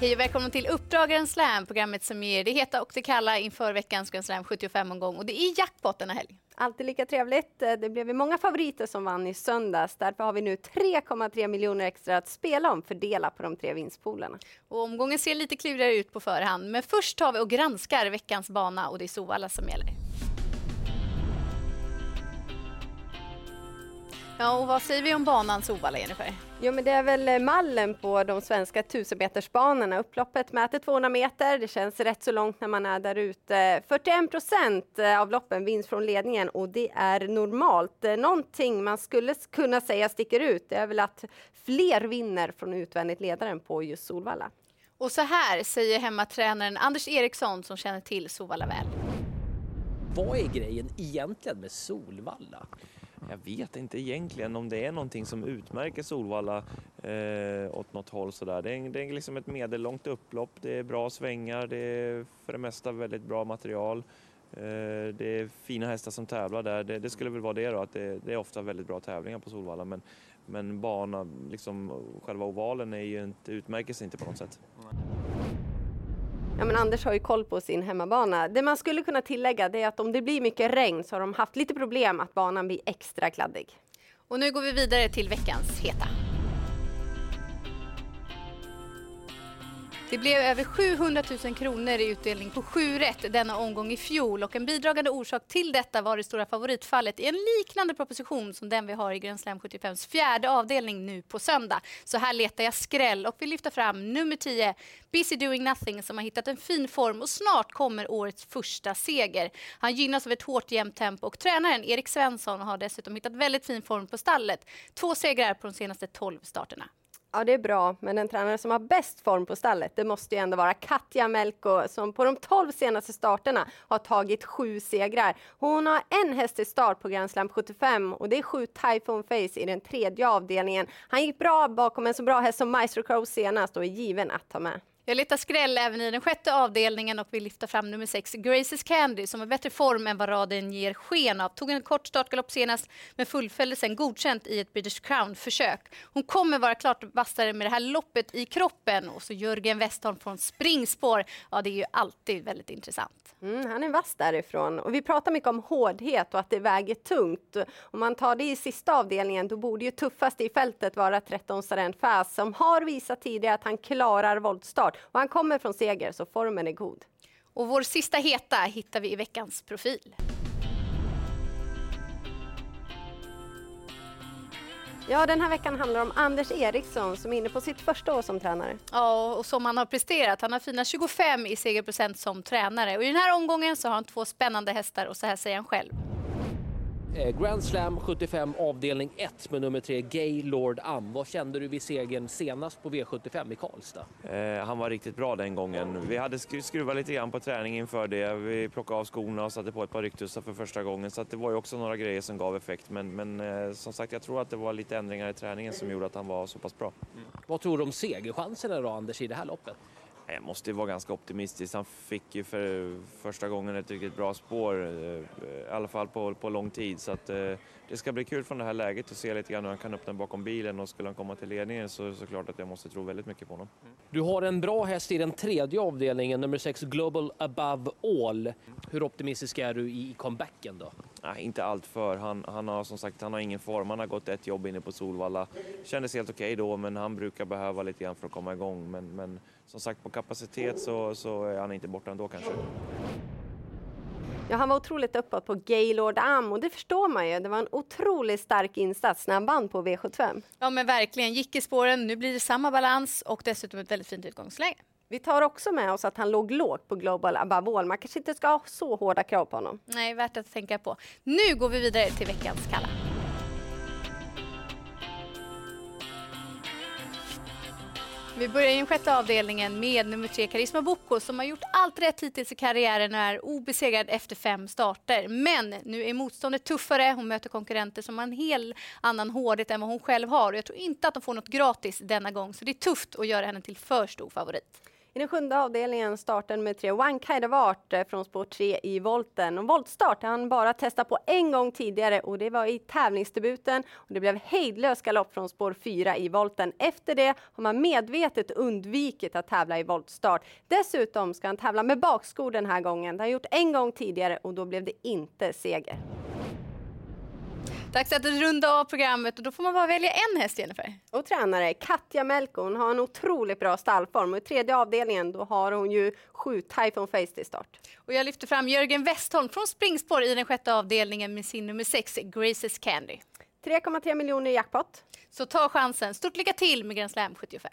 Hej och välkommen till Uppdrag Grand Slam, programmet som ger det heta och det kalla inför veckans Grand Slam 75-omgång. Och det är jackpot denna helg. Alltid lika trevligt. Det blev många favoriter som vann i söndags. Därför har vi nu 3,3 miljoner extra att spela om, fördela på de tre vinstpoolerna. Och omgången ser lite klurigare ut på förhand. Men först tar vi och granskar veckans bana och det är Sovalla som gäller. Ja, och vad säger vi om banan Sovalla, Jennifer? Jo, men det är väl eh, mallen på de svenska tusenmetersbanorna. Upploppet mäter 200 meter. Det känns rätt så långt när man är där ute. 41 procent eh, av loppen vinns från ledningen och det är normalt. Eh, någonting man skulle kunna säga sticker ut det är väl att fler vinner från utvändigt ledaren på just Solvalla. Och så här säger hemmatränaren Anders Eriksson som känner till Solvalla väl. Vad är grejen egentligen med Solvalla? Jag vet inte egentligen om det är någonting som utmärker Solvalla eh, åt något håll sådär. Det är, det är liksom ett medellångt upplopp, det är bra svängar, det är för det mesta väldigt bra material. Eh, det är fina hästar som tävlar där. Det, det skulle väl vara det då, att det, det, är ofta väldigt bra tävlingar på Solvalla. Men, men bana, liksom själva ovalen är ju inte, utmärker sig inte på något sätt. Ja, men Anders har ju koll på sin hemmabana. Det man skulle kunna tillägga det är att om det blir mycket regn så har de haft lite problem att banan blir extra kladdig. Och nu går vi vidare till veckans heta. Det blev över 700 000 kronor i utdelning på sju rätt denna omgång i fjol och en bidragande orsak till detta var det stora favoritfallet i en liknande proposition som den vi har i Grand Slam 75s fjärde avdelning nu på söndag. Så här letar jag skräll och vill lyfta fram nummer 10, Busy Doing Nothing som har hittat en fin form och snart kommer årets första seger. Han gynnas av ett hårt jämnt tempo och tränaren Erik Svensson har dessutom hittat väldigt fin form på stallet. Två segrar på de senaste 12 starterna. Ja, det är bra, men den tränare som har bäst form på stallet, det måste ju ändå vara Katja Melko som på de 12 senaste starterna har tagit sju segrar. Hon har en häst i start på Grand Slam 75 och det är sju Typhoon Face i den tredje avdelningen. Han gick bra bakom en så bra häst som Maestro Crow senast och är given att ta med. Jag letar skräll även i den sjätte avdelningen och vill lyfta fram nummer sex, Graces Candy, som har bättre form än vad raden ger sken av. Tog en kort startgalopp senast, men fullföljde sen godkänt i ett British Crown-försök. Hon kommer vara klart vassare med det här loppet i kroppen. Och så Jörgen Westholm från springspår. Ja, det är ju alltid väldigt intressant. Mm, han är vass därifrån. Och vi pratar mycket om hårdhet och att det väger tungt. Om man tar det i sista avdelningen, då borde ju tuffast i fältet vara 13 Sarent Fast som har visat tidigare att han klarar voltstart. Och han kommer från seger, så formen är god. Och vår sista heta hittar vi i veckans profil. Ja, den här veckan handlar om Anders Eriksson som är inne på sitt första år som tränare. Ja, och som han har presterat. Han har fina 25 i segerprocent som tränare. Och I den här omgången så har han två spännande hästar och så här säger han själv. Eh, Grand Slam 75 avdelning 1 med nummer 3 Gaylord Am. Vad kände du vid segern senast på V75 i Karlstad? Eh, han var riktigt bra den gången. Vi hade skruvat lite grann på träning inför det. Vi plockade av skorna och satte på ett par ryktussar för första gången så det var ju också några grejer som gav effekt. Men, men eh, som sagt, jag tror att det var lite ändringar i träningen som gjorde att han var så pass bra. Mm. Vad tror du om segerchanserna då Anders i det här loppet? Jag måste vara ganska optimistisk. Han fick ju för första gången ett riktigt bra spår, eh, i alla fall på, på lång tid. Så att, eh, det ska bli kul från det här läget att se lite grann hur han kan öppna bakom bilen och skulle han komma till ledningen så är det klart att jag måste tro väldigt mycket på honom. Du har en bra häst i den tredje avdelningen, nummer 6 Global Above All. Hur optimistisk är du i comebacken då? Nej, inte allt för. Han, han har som sagt han har ingen form. Han har gått ett jobb inne på Solvalla. Kändes helt okej okay då, men han brukar behöva lite grann för att komma igång. Men, men som sagt, på kapacitet så, så är han inte borta ändå kanske. Ja, han var otroligt uppåt på Gaylord Am och det förstår man ju. Det var en otroligt stark insats när han vann på V75. Ja, men verkligen. Gick i spåren. Nu blir det samma balans och dessutom ett väldigt fint utgångsläge. Vi tar också med oss att han låg lågt på Global Above All. Man kanske inte ska ha så hårda krav på honom. Nej, värt att tänka på. Nu går vi vidare till veckans kalla. Vi börjar i den sjätte avdelningen med nummer tre Karisma Boko som har gjort allt rätt hittills i karriären och är obesegrad efter fem starter. Men nu är motståndet tuffare. Hon möter konkurrenter som har en hel annan hårdhet än vad hon själv har. Och jag tror inte att de får något gratis denna gång, så det är tufft att göra henne till för stor favorit. I den sjunde avdelningen starten med tre One Kind of Art eh, från spår 3 i volten. Och voltstart han bara testat på en gång tidigare och det var i tävlingsdebuten. Och det blev hejdlös galopp från spår 4 i volten. Efter det har man medvetet undvikit att tävla i voltstart. Dessutom ska han tävla med bakskor den här gången. Det har han gjort en gång tidigare och då blev det inte seger. Dags att runda av programmet och då får man bara välja en häst, Jennifer. Och tränare Katja Melko, hon har en otroligt bra stallform och i tredje avdelningen då har hon ju sju Typhoon Face till start. Och jag lyfter fram Jörgen Westholm från springspår i den sjätte avdelningen med sin nummer sex, Graces Candy. 3,3 miljoner i jackpot. Så ta chansen. Stort lycka till med Grand Slam 75.